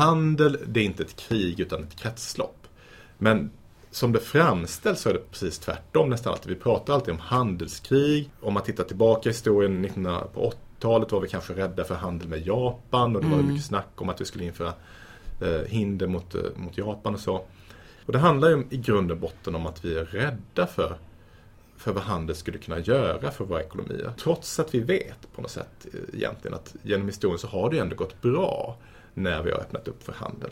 handel, det är inte ett krig utan ett kretslopp. Men som det framställs så är det precis tvärtom nästan alltid. Vi pratar alltid om handelskrig. Om man tittar tillbaka i historien, 19, på 80-talet var vi kanske rädda för handel med Japan och det var Mm. mycket snack om att vi skulle införa eh, hinder mot, eh, mot Japan och så. Och det handlar ju i grund och botten om att vi är rädda för, för vad handel skulle kunna göra för våra ekonomier. Trots att vi vet på något sätt eh, egentligen att genom historien så har det ju ändå gått bra när vi har öppnat upp för handel.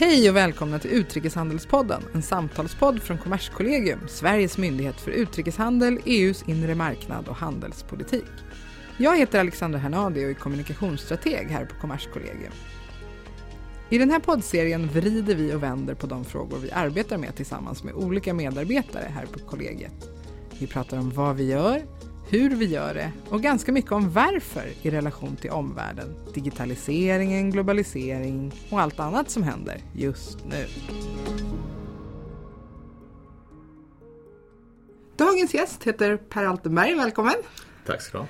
Hej och välkomna till Utrikeshandelspodden, en samtalspodd från Kommerskollegium, Sveriges myndighet för utrikeshandel, EUs inre marknad och handelspolitik. Jag heter Alexandra Hernadi och är kommunikationsstrateg här på Kommerskollegium. I den här poddserien vrider vi och vänder på de frågor vi arbetar med tillsammans med olika medarbetare här på kollegiet. Vi pratar om vad vi gör, hur vi gör det och ganska mycket om varför i relation till omvärlden, digitaliseringen, globalisering och allt annat som händer just nu. Dagens gäst heter Per Altenberg, välkommen! Tack ska du ha.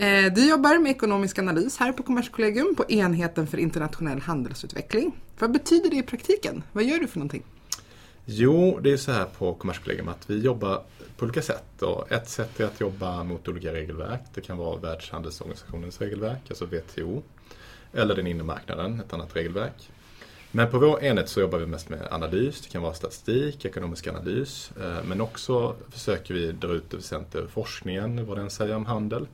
Eh, du jobbar med ekonomisk analys här på Kommerskollegium på enheten för internationell handelsutveckling. Vad betyder det i praktiken? Vad gör du för någonting? Jo, det är så här på Kommerskollegium att vi jobbar på olika sätt. Och ett sätt är att jobba mot olika regelverk. Det kan vara Världshandelsorganisationens regelverk, alltså WTO. Eller den inre marknaden, ett annat regelverk. Men på vår enhet så jobbar vi mest med analys. Det kan vara statistik, ekonomisk analys. Eh, men också försöker vi dra ut det väsentliga ur forskningen, vad den säger om handel.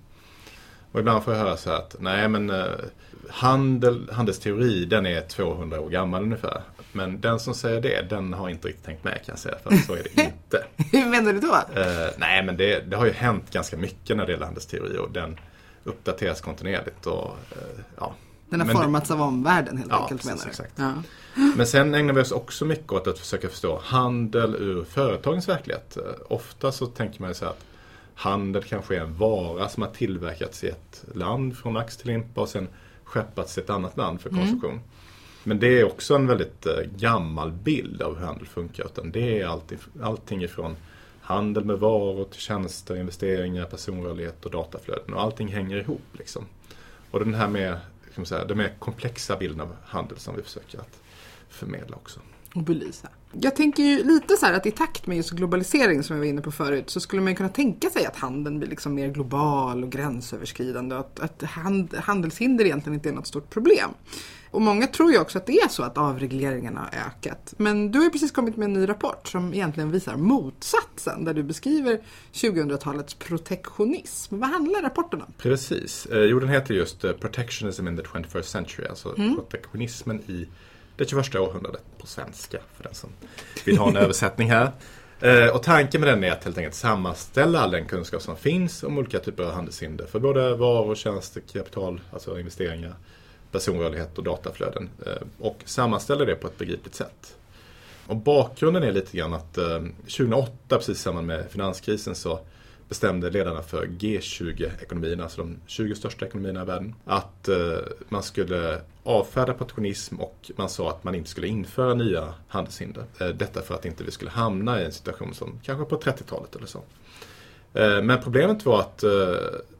Och ibland får jag höra så här att nej men eh, handel, handelsteori den är 200 år gammal ungefär. Men den som säger det, den har inte riktigt tänkt med kan jag säga. För så är det inte. Hur menar du då? Eh, nej men det, det har ju hänt ganska mycket när det gäller handelsteori och den uppdateras kontinuerligt. Och, eh, ja. Den har Men det- formats av omvärlden helt Ja, enkelt precis, menar du? exakt. Ja. Men sen ägnar vi oss också mycket åt att försöka förstå handel ur företagens verklighet. Eh, Ofta så tänker man ju så här att handel kanske är en vara som har tillverkats i ett land från ax till limpa och sen skeppats till ett annat land för konsumtion. Men det är också en väldigt eh, gammal bild av hur handel funkar. Utan det är alltid, allting ifrån handel med varor till tjänster, investeringar, personrörlighet och dataflöden. Och allting hänger ihop. Liksom. Och den här med, man säga, den mer komplexa bilden av handel som vi försöker att förmedla också. Och belysa. Jag tänker ju lite så här att i takt med just globalisering som vi var inne på förut så skulle man kunna tänka sig att handeln blir liksom mer global och gränsöverskridande och att, att hand, handelshinder egentligen inte är något stort problem. Och många tror ju också att det är så att avregleringarna har ökat. Men du har ju precis kommit med en ny rapport som egentligen visar motsatsen där du beskriver 2000-talets protektionism. Vad handlar rapporten om? Precis. Eh, jo, den heter just eh, Protectionism in the 21st century. Alltså protektionismen i det 21 århundradet på svenska för den som vill ha en översättning här. Eh, och tanken med den är att helt enkelt sammanställa all den kunskap som finns om olika typer av handelshinder för både varor, tjänster, kapital, alltså investeringar, personrörlighet och dataflöden. Eh, och sammanställa det på ett begripligt sätt. Och bakgrunden är lite grann att eh, 2008, precis i samband med finanskrisen, så bestämde ledarna för G20-ekonomierna, alltså de 20 största ekonomierna i världen, att eh, man skulle avfärda protektionism och man sa att man inte skulle införa nya handelshinder. Eh, detta för att inte vi skulle hamna i en situation som kanske på 30-talet eller så. Eh, men problemet var att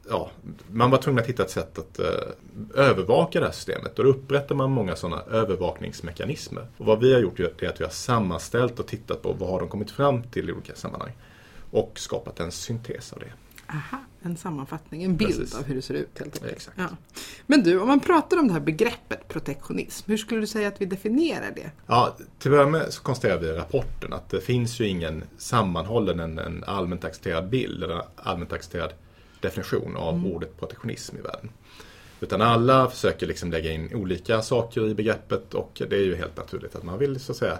ja, man var tvungen att hitta ett sätt att övervaka det här systemet. Och då upprättar man många sådana övervakningsmekanismer. Och vad vi har gjort är att vi har sammanställt och tittat på vad har de kommit fram till i olika sammanhang. Och skapat en syntes av det. Aha, en sammanfattning, en bild Precis. av hur det ser ut helt enkelt. Ja. Men du, om man pratar om det här begreppet protektionism, hur skulle du säga att vi definierar det? Ja, till att börja med så konstaterar vi i rapporten att det finns ju ingen sammanhållen, en, en allmänt accepterad bild eller allmänt accepterad definition av ordet protektionism i världen. Utan alla försöker liksom lägga in olika saker i begreppet och det är ju helt naturligt att man vill så att säga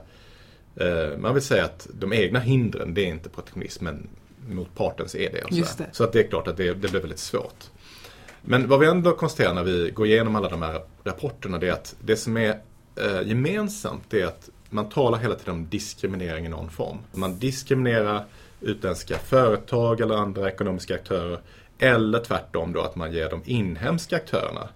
man vill säga att de egna hindren, det är inte protektionism, men motpartens är det. Och så, Just där. det. så att det är klart att det, det blir väldigt svårt. Men vad vi ändå konstaterar när vi går igenom alla de här rapporterna det är att det som är eh, gemensamt är att man talar hela tiden om diskriminering i någon form. Man diskriminerar utländska företag eller andra ekonomiska aktörer eller tvärtom då att man ger de inhemska aktörerna eh,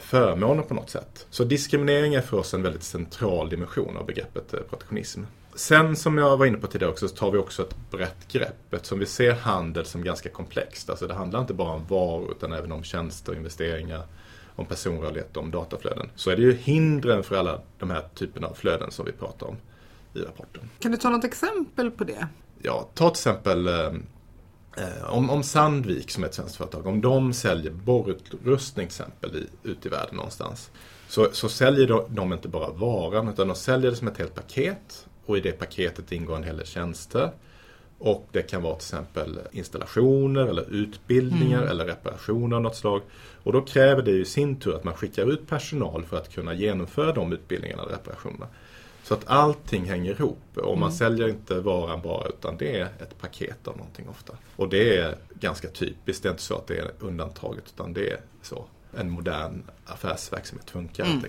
förmåner på något sätt. Så diskriminering är för oss en väldigt central dimension av begreppet eh, protektionism. Sen som jag var inne på tidigare också så tar vi också ett brett grepp eftersom vi ser handel som ganska komplext. Alltså det handlar inte bara om varor utan även om tjänster, investeringar, om personrörlighet om dataflöden. Så är det ju hindren för alla de här typerna av flöden som vi pratar om i rapporten. Kan du ta något exempel på det? Ja, ta till exempel eh, om, om Sandvik som är ett svenskt företag, om de säljer borrutrustning till exempel i, ute i världen någonstans. Så, så säljer de, de inte bara varan utan de säljer det som ett helt paket och i det paketet ingår en hel del tjänster. Och det kan vara till exempel installationer eller utbildningar mm. eller reparationer av något slag. Och då kräver det i sin tur att man skickar ut personal för att kunna genomföra de utbildningarna och reparationerna. Så att allting hänger ihop och man mm. säljer inte varan bara utan det är ett paket av någonting ofta. Och det är ganska typiskt, det är inte så att det är undantaget utan det är så en modern affärsverksamhet funkar mm.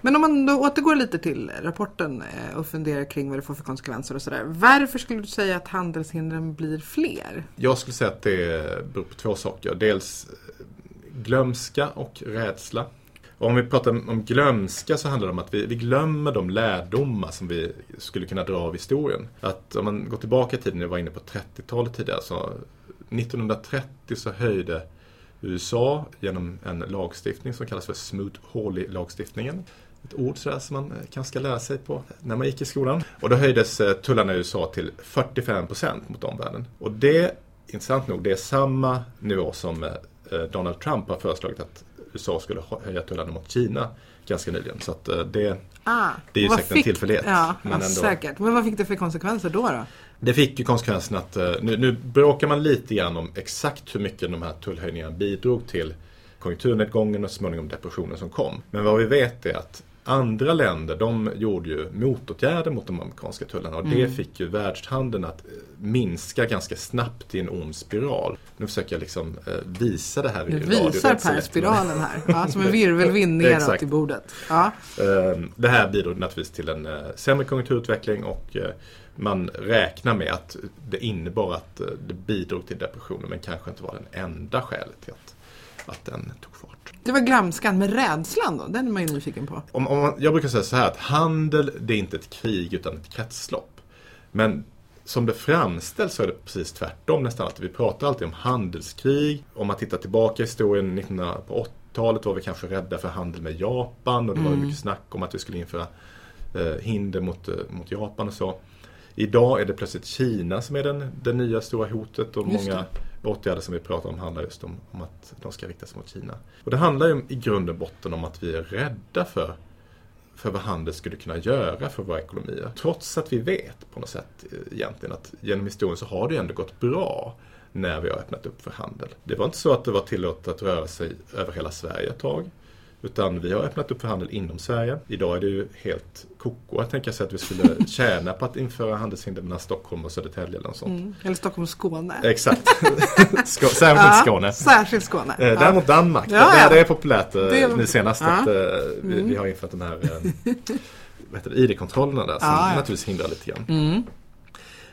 Men om man då återgår lite till rapporten eh, och funderar kring vad det får för konsekvenser och sådär. Varför skulle du säga att handelshindren blir fler? Jag skulle säga att det beror på två saker. Dels eh, glömska och rädsla. Och om vi pratar om glömska så handlar det om att vi, vi, glömmer de lärdomar som vi skulle kunna dra av historien. Att om man går tillbaka i tiden, jag var inne på 30-talet tidigare, så 1930 så höjde USA genom en lagstiftning som kallas för Smoot-Hawley-lagstiftningen. Ett ord sådär som man eh, kanske ska lära sig på när man gick i skolan. Och då höjdes eh, tullarna i USA till 45% mot omvärlden. Och det, intressant nog, det är samma nivå som eh, Donald Trump har föreslagit att USA skulle höja tullarna mot Kina ganska nyligen. Så eh, det, ah, det är ju säkert fick, en tillfällighet. Ja, men, ändå, säkert. men vad fick det för konsekvenser då? då? Det fick ju konsekvensen att eh, nu, nu bråkar man lite grann om exakt hur mycket de här tullhöjningarna bidrog till konjunkturnedgången och småningom depressionen som kom. Men vad vi vet är att andra länder de gjorde ju motåtgärder mot de amerikanska tullarna och mm. det fick ju världshandeln att eh, minska ganska snabbt i en ond spiral. Nu försöker jag liksom eh, visa det här i radio. Du visar Per-spiralen här, ja, som en virvelvind neråt i bordet. Ja. Ehm, det här bidrog naturligtvis till en sämre konjunkturutveckling och man räknar med att det innebar att eh, det bidrog till depressionen men kanske inte var den enda skälet till att, att den tog. Det var glömskan, men rädslan då? Den är man ju nyfiken på. Om, om man, jag brukar säga så här att handel det är inte ett krig utan ett kretslopp. Men som det framställs så är det precis tvärtom nästan. Att vi pratar alltid om handelskrig. Om man tittar tillbaka i historien, 1980-talet var vi kanske rädda för handel med Japan och det var mm. mycket snack om att vi skulle införa eh, hinder mot, eh, mot Japan och så. Idag är det plötsligt Kina som är den, det nya stora hotet och många åtgärder som vi pratar om handlar just om, om att de ska riktas mot Kina. Och det handlar ju i grund och botten om att vi är rädda för, för vad handel skulle kunna göra för våra ekonomier. Trots att vi vet på något sätt eh, egentligen att genom historien så har det ändå gått bra när vi har öppnat upp för handel. Det var inte så att det var tillåtet att röra sig över hela Sverige ett tag. Utan vi har öppnat upp för handel inom Sverige. Idag är det ju helt koko att tänka sig att vi skulle tjäna på att införa handelshinder mellan Stockholm och Södertälje eller något sånt. Mm. Eller Stockholm och Skåne. Exakt. Skå särskilt ja, Skåne. Särskilt Skåne. Eh, däremot Danmark. Ja, ja. Det är populärt eh, det... nu senast att eh, vi, mm. vi, har infört de här eh, ID-kontrollerna där som ja, naturligtvis hindrar lite grann. Mm.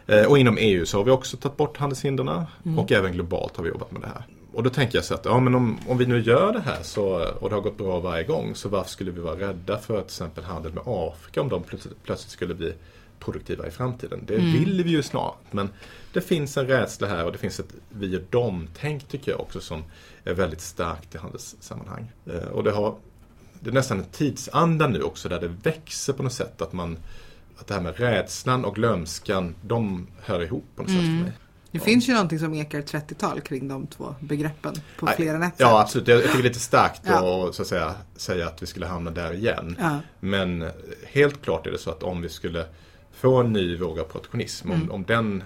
Eh, och inom EU så har vi också tagit bort handelshindren mm. och även globalt har vi jobbat med det här. Och då tänker jag så att ja, men om, om vi nu gör det här så, och det har gått bra varje gång så varför skulle vi vara rädda för till exempel handel med Afrika om de plötsligt, plötsligt skulle bli produktiva i framtiden. Det mm. vill vi ju snart men det finns en rädsla här och det finns ett vi och dem-tänk tycker jag också som är väldigt starkt i handelssammanhang. Eh, och det, har, det är nästan en tidsanda nu också där det växer på något sätt att man att det här med rädslan och glömskan, de hör ihop på något mm. sätt för mm. mig. Det ja. finns ju någonting som ekar 30-tal kring de två begreppen på Nej, flera nätter. Ja, absolut. Jag tycker det är lite starkt ja. att så att säga, säga att vi skulle hamna där igen. Ja. Men helt klart är det så att om vi skulle få en ny våg av protektionism, mm. om, om den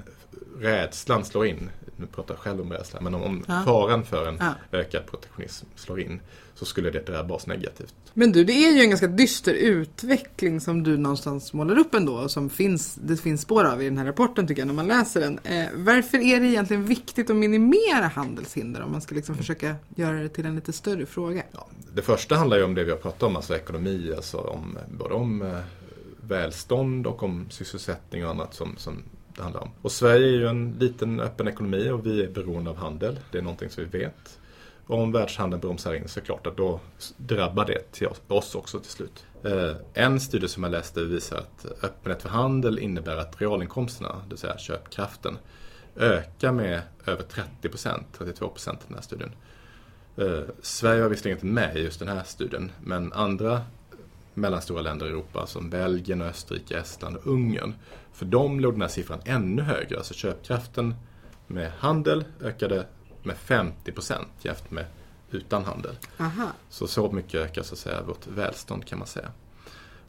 rädslan slår in, nu pratar jag själv om rädsla, men om, om ja. faran för en ökad protektionism slår in så skulle det drabba oss negativt. Men du, det är ju en ganska dyster utveckling som du någonstans målar upp ändå och som finns, det finns spår av i den här rapporten tycker jag när man läser den. Eh, varför är det egentligen viktigt att minimera handelshinder om man ska liksom mm. försöka göra det till en lite större fråga? Ja, det första handlar ju om det vi har pratat om, alltså ekonomi, alltså om, både om eh, välstånd och om sysselsättning och annat som, som det handlar om. Och Sverige är ju en liten öppen ekonomi och vi är beroende av handel. Det är någonting som vi vet. om världshandeln bromsar in så är det klart att då drabbar det till oss också till slut. Eh, en studie som jag läste visar att öppenhet för handel innebär att realinkomsterna, det vill säga köpkraften, ökar med över 30 procent, 32 procent i den här studien. Eh, Sverige var visserligen inte med i just den här studien, men andra mellanstora länder i Europa som Belgien, Österrike, Estland och Ungern. För dem låg den här siffran ännu högre. Alltså köpkraften med handel ökade med 50 procent jämfört med utan handel. Aha. Så så mycket ökar så att säga vårt välstånd kan man säga.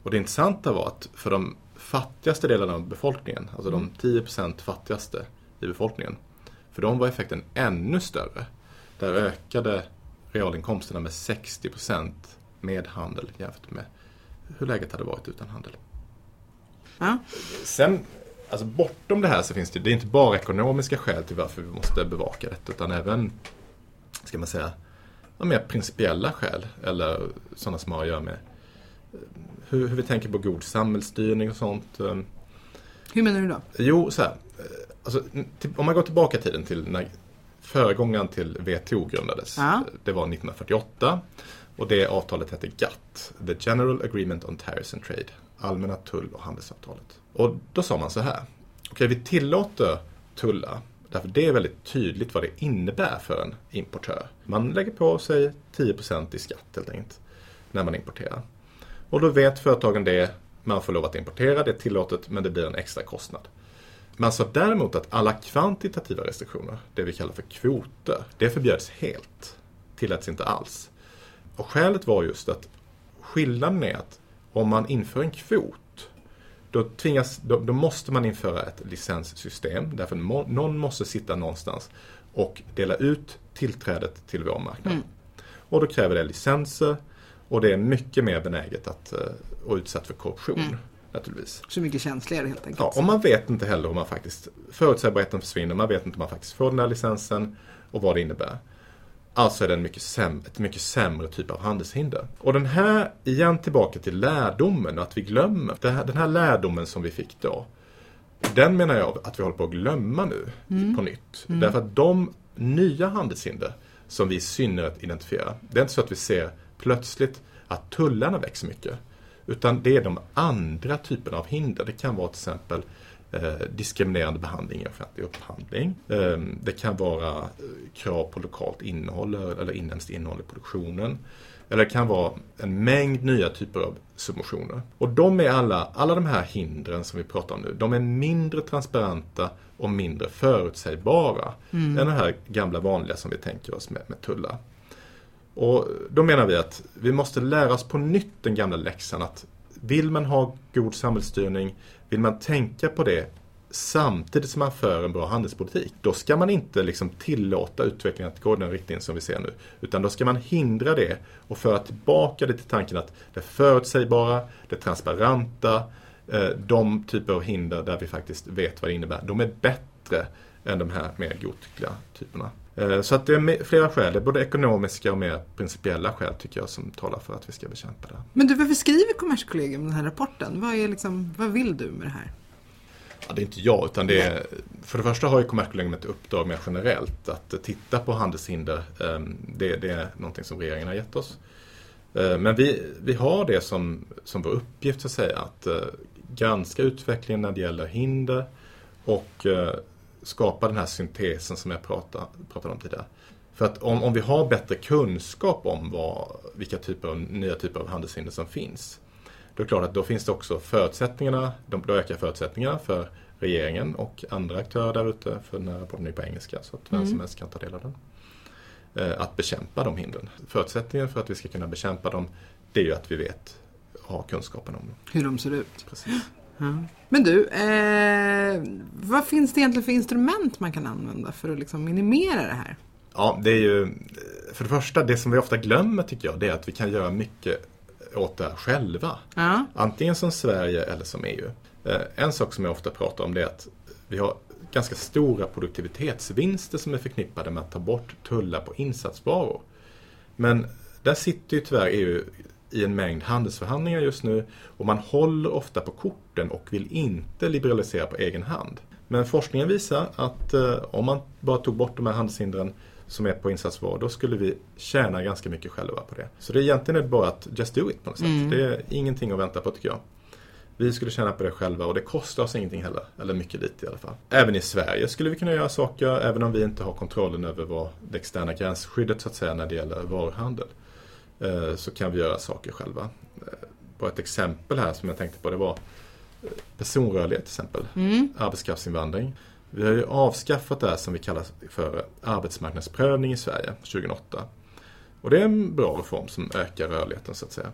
Och det intressanta var att för de fattigaste delarna av befolkningen, alltså de 10 procent fattigaste i befolkningen, för dem var effekten ännu större. Där ökade realinkomsterna med 60 procent med handel jämfört med hur läget hade varit utan handel. Ja. Sen, alltså bortom det här så finns det, det är inte bara ekonomiska skäl till varför vi måste bevaka detta utan även, ska man säga, mer principiella skäl eller sådana som har att göra med eh, hur, hur vi tänker på god samhällsstyrning och sånt. Eh, Hur menar du då? Jo, så här, eh, alltså, om man går tillbaka i tiden till när föregångaren till WTO grundades. Ja. Det var 1948 och det avtalet hette GATT, The General Agreement on Tariffs and Trade, Allmänna tull och handelsavtalet. Och då sa man så här, okej vi tillåter tullar Därför det är väldigt tydligt vad det innebär för en importör. Man lägger på sig 10% i skatt helt enkelt när man importerar. Och då vet företagen det, man får lov att importera, det är tillåtet men det blir en extra kostnad. Man sa däremot att alla kvantitativa restriktioner, det vi kallar för kvoter, det förbjöds helt. Tilläts inte alls. Och skälet var just att skillnaden är att om man inför en kvot då, tvingas, då, då måste man införa ett licenssystem. Därför må, någon måste sitta någonstans och dela ut tillträdet till vår marknad. Mm. Och då kräver det licenser och det är mycket mer benäget att, eh, och utsatt för korruption. Mm. Naturligtvis. Så mycket känsligare helt enkelt. Ja, och man vet inte heller om man faktiskt, förutsägbarheten försvinner, man vet inte om man faktiskt får den där licensen och vad det innebär. Alltså är det en mycket säm- ett mycket sämre typ av handelshinder. Och den här, igen tillbaka till lärdomen att vi glömmer. Här, den här lärdomen som vi fick då. Den menar jag att vi håller på att glömma nu på nytt. Därför att de nya handelshinder som vi i synnerhet identifierar. Det är inte så att vi ser plötsligt att tullarna växer mycket. Utan det är de andra typerna av hinder. Det kan vara till exempel diskriminerande behandling i offentlig upphandling. Eh, det kan vara eh, krav på lokalt innehåll eller inhemskt innehåll i produktionen. Eller det kan vara en mängd nya typer av subventioner. Och de är alla, alla de här hindren som vi pratar om nu, de är mindre transparenta och mindre förutsägbara än de här gamla vanliga som vi tänker oss med, med tullar. Och då menar vi att vi måste lära oss på nytt den gamla läxan att vill man ha god samhällsstyrning, vill man tänka på det samtidigt som man för en bra handelspolitik, då ska man inte liksom tillåta utvecklingen att gå i den riktning som vi ser nu. Utan då ska man hindra det och föra tillbaka det till tanken att det förutsägbara, det transparenta, eh, de typer av hinder där vi faktiskt vet vad det innebär, de är bättre än de här mer godtyckliga typerna. Eh, Så att det är flera skäl, det är både ekonomiska och mer principiella skäl tycker jag som talar för att vi ska bekämpa det. Men du, varför skriver Kommerskollegium den här rapporten? Vad, är liksom, vad vill du med det här? Ja, det är inte jag, utan det är, för det första har ju Kommerskollegium ett uppdrag mer generellt att titta på handelshinder. Eh, Det, det är någonting som regeringen har gett oss. Eh, Men vi, vi har det som, som vår uppgift så att säga, att eh, granska utvecklingen när det gäller hinder och eh, skapa den här syntesen som jag pratade, pratade om tidigare. För att om, om vi har bättre kunskap om vad, vilka typer av, nya typer av handelshinder som finns, då är det klart att då finns det också förutsättningarna, de- då ökar förutsättningarna för regeringen och andra aktörer där ute, för den här rapporten är på engelska så att vem som helst kan ta del av den, eh, att bekämpa de hindren. Förutsättningen för att vi ska kunna bekämpa dem, det är ju att vi vet, har kunskapen om dem. Hur de ser ut? Precis. Men du, eh, vad finns det egentligen för instrument man kan använda för att liksom minimera det här? Ja, det är ju, för det första, det som vi ofta glömmer tycker jag, det är att vi kan göra mycket åt det här själva. Ja. Antingen som Sverige eller som EU. Eh, En sak som jag ofta pratar om det är att vi har ganska stora produktivitetsvinster som är förknippade med att ta bort tullar på insatsvaror. Men där sitter ju tyvärr EU i en mängd handelsförhandlingar just nu och man håller ofta på korten och vill inte liberalisera på egen hand. Men forskningen visar att eh, om man bara tog bort de här handelshindren som är på insatsvaror, då skulle vi tjäna ganska mycket själva på det. Så det är egentligen bara att just do it på något sätt. Mm. Det är ingenting att vänta på tycker jag. Vi skulle tjäna på det själva och det kostar oss ingenting heller. Eller mycket lite i alla fall. Även i Sverige skulle vi kunna göra saker även om vi inte har kontrollen över vad det externa gränsskyddet så att säga när det gäller varuhandel. Eh, Så kan vi göra saker själva. Eh, Bara ett exempel här som jag tänkte på det var eh, personrörlighet till exempel. Mm. Arbetskraftsinvandring. Vi har ju avskaffat det här som vi kallar för arbetsmarknadsprövning i Sverige 2008. Och det är en bra reform som ökar rörligheten så att säga.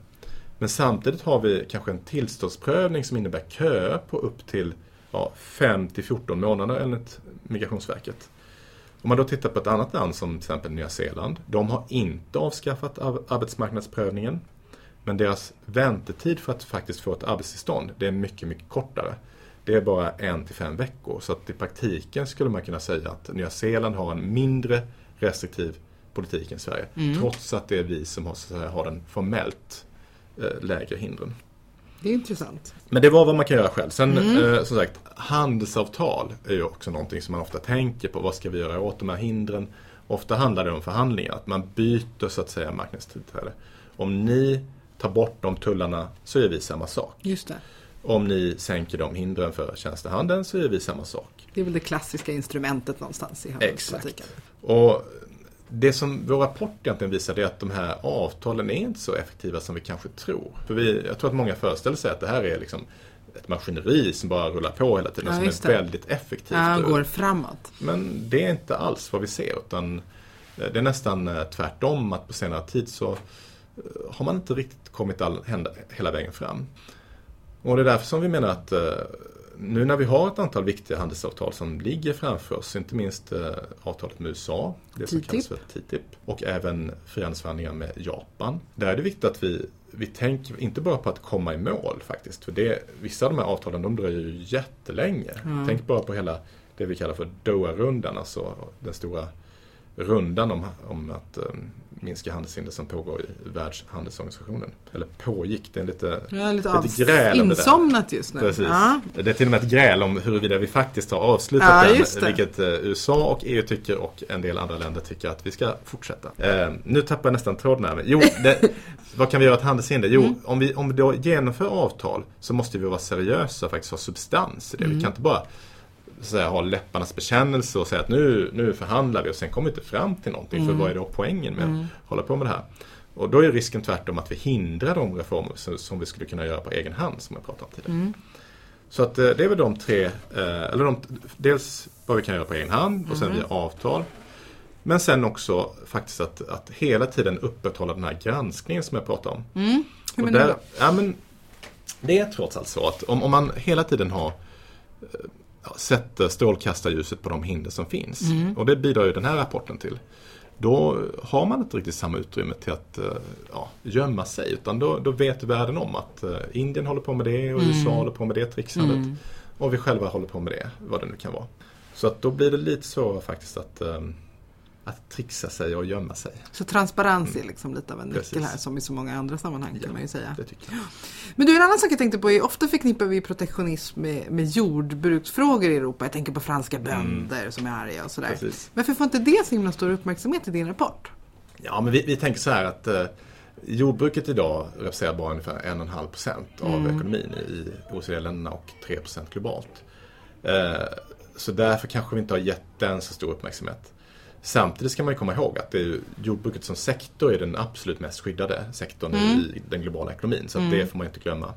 Men samtidigt har vi kanske en tillståndsprövning som innebär köer på upp till ja, 5-14 månader enligt Migrationsverket. Om man då tittar på ett annat land som till exempel Nya Zeeland. De har inte avskaffat ar- arbetsmarknadsprövningen. Men deras väntetid för att faktiskt få ett arbetstillstånd, det är mycket, mycket kortare. Det är bara en till fem veckor. Så att i praktiken skulle man kunna säga att Nya Zeeland har en mindre restriktiv politik än Sverige. Trots att det är vi som har, så säga, har den formellt eh, lägre hindren. Det är intressant. Men det var vad man kan göra själv. Sen eh, som sagt, handelsavtal är ju också någonting som man ofta tänker på. Vad ska vi göra åt de här hindren? Ofta handlar det om förhandlingar, att man byter så att säga marknadstillträde. Om ni tar bort de tullarna så gör vi samma sak. Just det. Om ni sänker de hindren för tjänstehandeln så gör vi samma sak. Det är väl det klassiska instrumentet någonstans i handelspolitiken. Och det som vår rapport egentligen visar är att de här avtalen är inte så effektiva som vi kanske tror. För vi, jag tror att många föreställer sig att det här är liksom ett maskineri som bara rullar på hela tiden, Ja, som är väldigt effektivt. Ja, går framåt. Men det är inte alls vad vi ser utan eh, det är nästan eh, tvärtom att på senare tid så eh, har man inte riktigt kommit all, hela vägen fram. Och det är därför som vi menar att nu när vi har ett antal viktiga handelsavtal som ligger framför oss, inte minst eh, avtalet med USA, det som TTIP. kallas för TTIP, och även frihandelsförhandlingar med Japan. Där är det viktigt att vi, vi tänker inte bara på att komma i mål faktiskt, för det, vissa av de här avtalen de dröjer ju jättelänge. Tänk bara på hela det vi kallar för Doha-rundan, alltså den stora rundan om, om att um, minska handelshinder som pågår i Världshandelsorganisationen. Eller pågick, det är lite, är lite, lite gräl om insomnat just nu. Precis. Ja. Det är till och med ett gräl om huruvida vi faktiskt har avslutat Ja, den, vilket eh, USA och EU tycker och en del andra länder tycker att vi ska fortsätta. Eh, nu tappar jag nästan tråden här. Jo, det, vad kan vi göra åt handelshinder? Jo, Mm. om, vi, om vi då genomför avtal så måste vi vara seriösa och faktiskt ha substans i det. Mm. Vi kan inte bara så säga, ha läpparnas bekännelse och säga att nu, nu förhandlar vi och sen kommer vi inte fram till någonting. Mm. För vad är då poängen med att hålla på med det här? Och då är risken tvärtom att vi hindrar de reformer som, som vi skulle kunna göra på egen hand som jag pratade om tidigare. Så att eh, det är väl de tre, eh, eller de, dels vad vi kan göra på egen hand och sen via avtal. Men sen också faktiskt att, att hela tiden upprätthålla den här granskningen som jag pratade om. Hur Och menar du ja, men det är trots allt så att om, om man hela tiden har eh, sätter strålkastarljuset på de hinder som finns. Och det bidrar ju den här rapporten till. Då har man inte riktigt samma utrymme till att eh, ja, gömma sig. Utan då, då vet världen om att eh, Indien håller på med det och USA håller på med det trixandet. Och vi själva håller på med det, vad det nu kan vara. Så att då blir det lite svårare faktiskt att, eh, att trixa sig och gömma sig. Så transparens är liksom lite av en nyckel Precis. här som i så många andra sammanhang kan man ju säga. Men du, en annan sak jag tänkte på är ofta förknippar vi protektionism med, med jordbruksfrågor i Europa. Jag tänker på franska bönder som är arga och sådär. Precis. Varför får inte det så himla stor uppmärksamhet i din rapport? Ja, men vi, vi tänker så här att eh, jordbruket idag representerar bara ungefär 1,5 procent av ekonomin i OECD-länderna och 3 procent globalt. Eh, så därför kanske vi inte har gett den så stor uppmärksamhet. Samtidigt ska man ju komma ihåg att det jordbruket som sektor är den absolut mest skyddade sektorn i den globala ekonomin. Så att det får man inte glömma.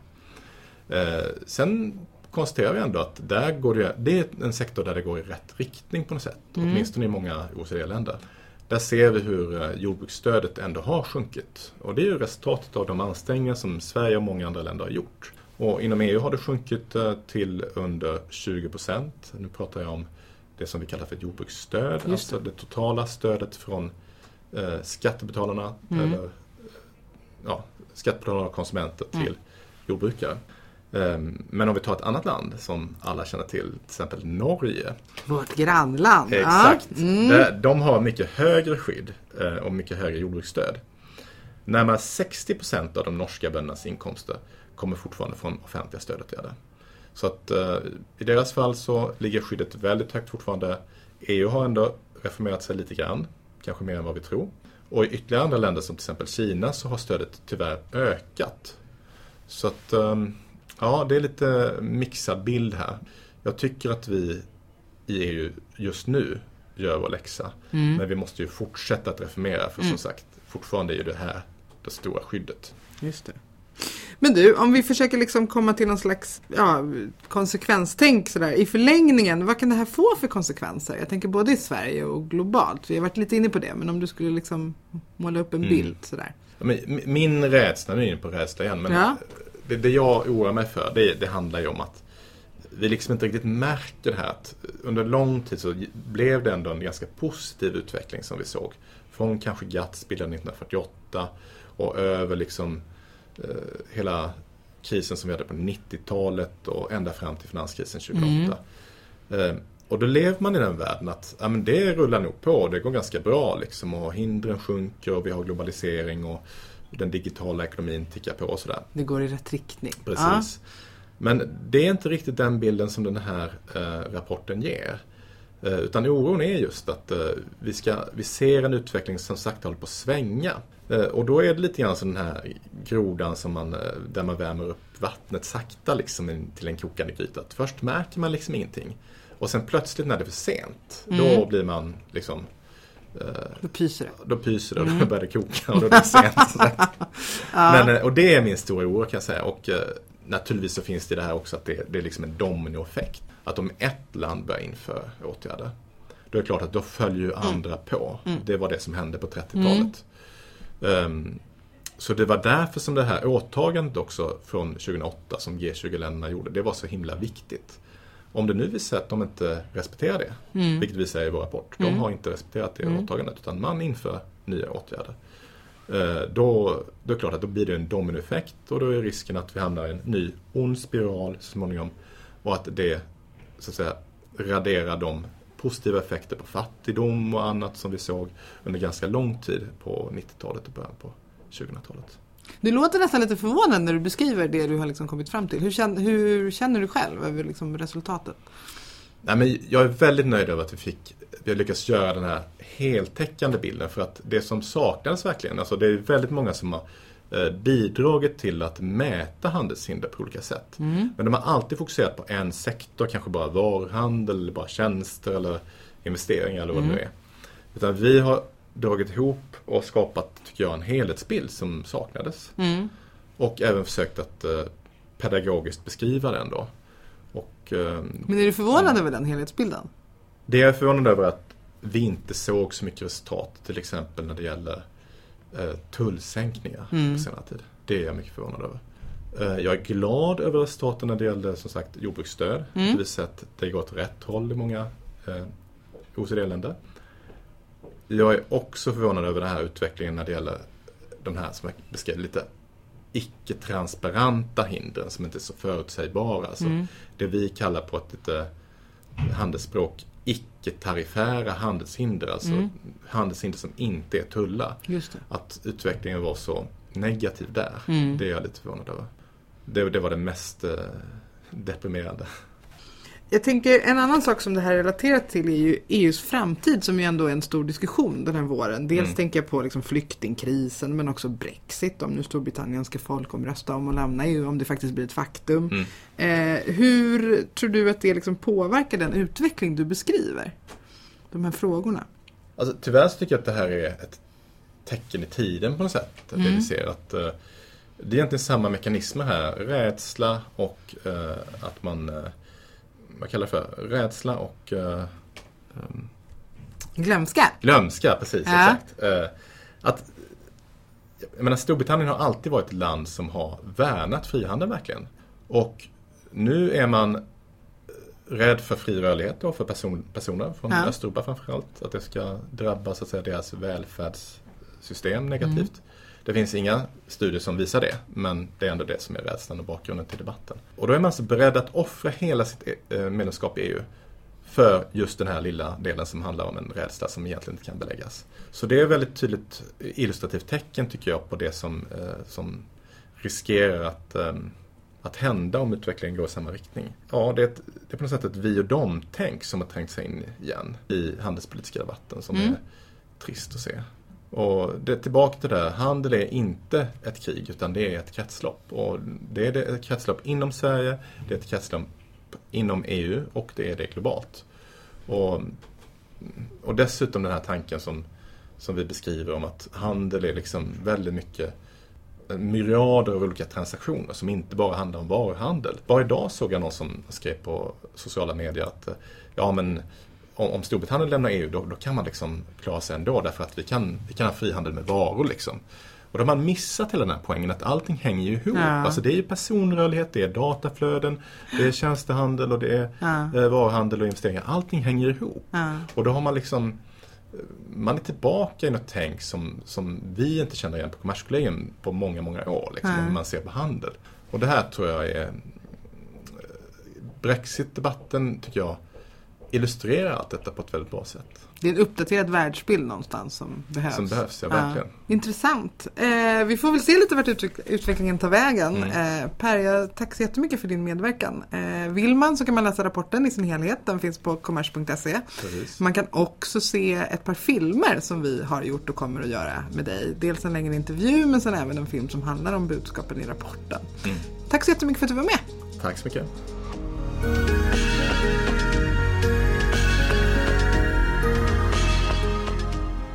Eh, sen konstaterar vi ändå att där går det, det är en sektor där det går i rätt riktning på något sätt. Åtminstone i många OECD-länder. Där ser vi hur eh, jordbruksstödet ändå har sjunkit. Och det är ju resultatet av de ansträngningar som Sverige och många andra länder har gjort. Och inom EU har det sjunkit eh, till under 20 procent. Nu pratar jag om det som vi kallar för ett jordbruksstöd. Just alltså det totala stödet från eh, skattebetalarna, eller eh, ja, skattebetalarna och konsumenter till jordbrukare. Ehm, Men om vi tar ett annat land som alla känner till, till exempel Norge. Vårt grannland. Exakt. Ja. Mm. De har mycket högre skydd eh, och mycket högre jordbruksstöd. Närmare 60% av de norska böndernas inkomster kommer fortfarande från offentliga stödåtgärder. Så att eh, i deras fall så ligger skyddet väldigt högt fortfarande. EU har ändå reformerat sig lite grann. kanske mer än vad vi tror. Och i ytterligare andra länder som till exempel Kina så har stödet tyvärr ökat. Så att, ehm, ja det är lite mixad bild här. Jag tycker att vi i EU just nu gör vår läxa. Mm. Men vi måste ju fortsätta att reformera för som sagt, fortfarande är ju det här det stora skyddet. Just det. Men du, om vi försöker liksom komma till någon slags ja, konsekvenstänk sådär. I förlängningen, vad kan det här få för konsekvenser? Jag tänker både i Sverige och globalt. Vi har varit lite inne på det, men om du skulle liksom måla upp en Mm. bild sådär. Min rädsla, nu är inne på rädsla igen, men Ja. det, det jag oroar mig för det, det handlar ju om att vi liksom inte riktigt märker det här att under lång tid så blev det ändå en ganska positiv utveckling som vi såg. Från kanske GATS bildade 1948 och över liksom hela krisen som vi hade på 90-talet och ända fram till finanskrisen 2008. Eh, och då lever man i den världen att ja, men det rullar nog på, det går ganska bra liksom och hindren sjunker och vi har globalisering och den digitala ekonomin tickar på och sådär. Det går i rätt riktning. Precis. Men det är inte riktigt den bilden som den här eh, rapporten ger. Eh, utan oron är just att eh, vi, ska, vi ser en utveckling som sakta håller på att svänga. Eh, och då är det lite grann som den här grodan som man, eh, där man värmer upp vattnet sakta liksom till en kokande gryta. Att Först märker man liksom ingenting. Och sen plötsligt när det är för sent, då blir man liksom Ja, då pyser det. då pyser det och då börjar det koka och då är det sent. Men, eh, och det är min stora oro kan jag säga. Och eh, naturligtvis så finns det det här också att det, det är liksom en dominoeffekt. Att om ett land börjar införa åtgärder, då är det klart att då följer ju andra på. Det var det som hände på 30-talet. Ehm, så det var därför som det här åtagandet också från 2008 som G20-länderna gjorde, det var så himla viktigt. Om det nu visar sig att de inte respekterar det, vilket vi säger i vår rapport, de har inte respekterat det åtagandet utan man inför nya åtgärder. Eh, Då, då är det klart att då blir det en dominoeffekt och då är risken att vi hamnar i en ny ond spiral så småningom och att det så att säga raderar de positiva effekter på fattigdom och annat som vi såg under ganska lång tid på 90-talet och början på 2000-talet. Du låter nästan lite förvånad när du beskriver det du har liksom kommit fram till. Hur känner, hur känner du själv över liksom resultatet? Nej, men jag är väldigt nöjd över att vi fick vi har lyckats göra den här heltäckande bilden för att det som saknades verkligen, alltså det är väldigt många som har bidragit till att mäta handelshinder på olika sätt. Men de har alltid fokuserat på en sektor, kanske bara varuhandel, eller bara tjänster eller investeringar eller vad det nu är. Utan vi har dragit ihop och skapat, tycker jag, en helhetsbild som saknades. Och även försökt att eh, pedagogiskt beskriva den då. Och, eh, Men är du förvånad över den helhetsbilden? det jag är förvånad över att vi inte såg så mycket resultat, till exempel när det gäller eh, tullsänkningar på senare tid. Det är jag mycket förvånad över. Eh, jag är glad över resultaten när det gäller som sagt jordbruksstöd. Det visar att det går åt rätt håll i många eh, OECD-länder. Jag är också förvånad över den här utvecklingen när det gäller de här som jag beskrev lite icke-transparenta hindren som inte är så förutsägbara. Alltså Det vi kallar på ett lite handelsspråk icke-tariffära handelshinder. Alltså handelshinder som inte är tullar. Att utvecklingen var så negativ där, det är jag lite förvånad över. Det, det var det mest eh, deprimerande. Jag tänker en annan sak som det här är relaterat till är ju EUs framtid som ju ändå är en stor diskussion den här våren. Dels tänker jag på liksom flyktingkrisen men också Brexit om nu Storbritannien ska folkomrösta om att lämna EU om det faktiskt blir ett faktum. Eh, hur tror du att det liksom påverkar den utveckling du beskriver? De här frågorna. Alltså, tyvärr så tycker jag att det här är ett tecken i tiden på något sätt. Det vi ser att eh, det är egentligen samma mekanismer här. Rädsla och eh, att man, eh, vad kallar det för? Rädsla och eh, Glömska. glömska, precis. Ja. Exakt. Eh, att, jag menar, Storbritannien har alltid varit ett land som har värnat frihandeln verkligen. Och nu är man eh, rädd för fri rörlighet då, för person, personer från Ja. Östeuropa framförallt. Att det ska drabba så att säga, deras välfärdssystem negativt. Det finns inga studier som visar det, men det är ändå det som är rädslan och bakgrunden till debatten. Och då är man alltså beredd att offra hela sitt eh, medlemskap i EU för just den här lilla delen som handlar om en rädsla som egentligen inte kan beläggas. Så det är ett väldigt tydligt illustrativt tecken tycker jag på det som, eh, som riskerar att, eh, att hända om utvecklingen går i samma riktning. Ja, det är, ett, det är på något sätt ett vi och dem-tänk som har trängt sig in igen i handelspolitiska debatten som är trist att se. Och det, tillbaka till det, där, handel är inte ett krig utan det är ett kretslopp. Och det är ett kretslopp inom Sverige, det är ett kretslopp inom EU och det är det globalt. Och, och dessutom den här tanken som, som vi beskriver om att handel är liksom väldigt mycket eh, myriader av olika transaktioner som inte bara handlar om varuhandel. Bara idag såg jag någon som skrev på sociala medier att eh, ja men om, om Storbritannien lämnar EU då, då, kan man liksom klara sig ändå därför att vi kan, vi kan ha frihandel med varor liksom. Och då har man missat hela den här poängen att allting hänger ju ihop. Ja. Alltså det är ju personrörlighet, det är dataflöden, det är tjänstehandel och det är ja. Eh, varuhandel och investeringar. Allting hänger ihop. Ja. Och då har man liksom man är tillbaka i något tänk som, som vi inte känner igen på Kommerskollegium på många, många år. Liksom, mm. man ser på handel. Och det här tror jag är Brexit-debatten tycker jag illustrerar allt detta på ett väldigt bra sätt. Det är en uppdaterad världsbild någonstans som behövs. Som behövs, ja verkligen. Ja, intressant. Eh, vi får väl se lite vart utveck utvecklingen tar vägen. Mm. Eh, per, jag tack så jättemycket för din medverkan. Eh, vill man så kan man läsa rapporten i sin helhet. Den finns på kommers.se. Man kan också se ett par filmer som vi har gjort och kommer att göra med dig. Dels en längre intervju men sen även en film som handlar om budskapen i rapporten. Mm. Tack så jättemycket för att du var med. Tack så mycket.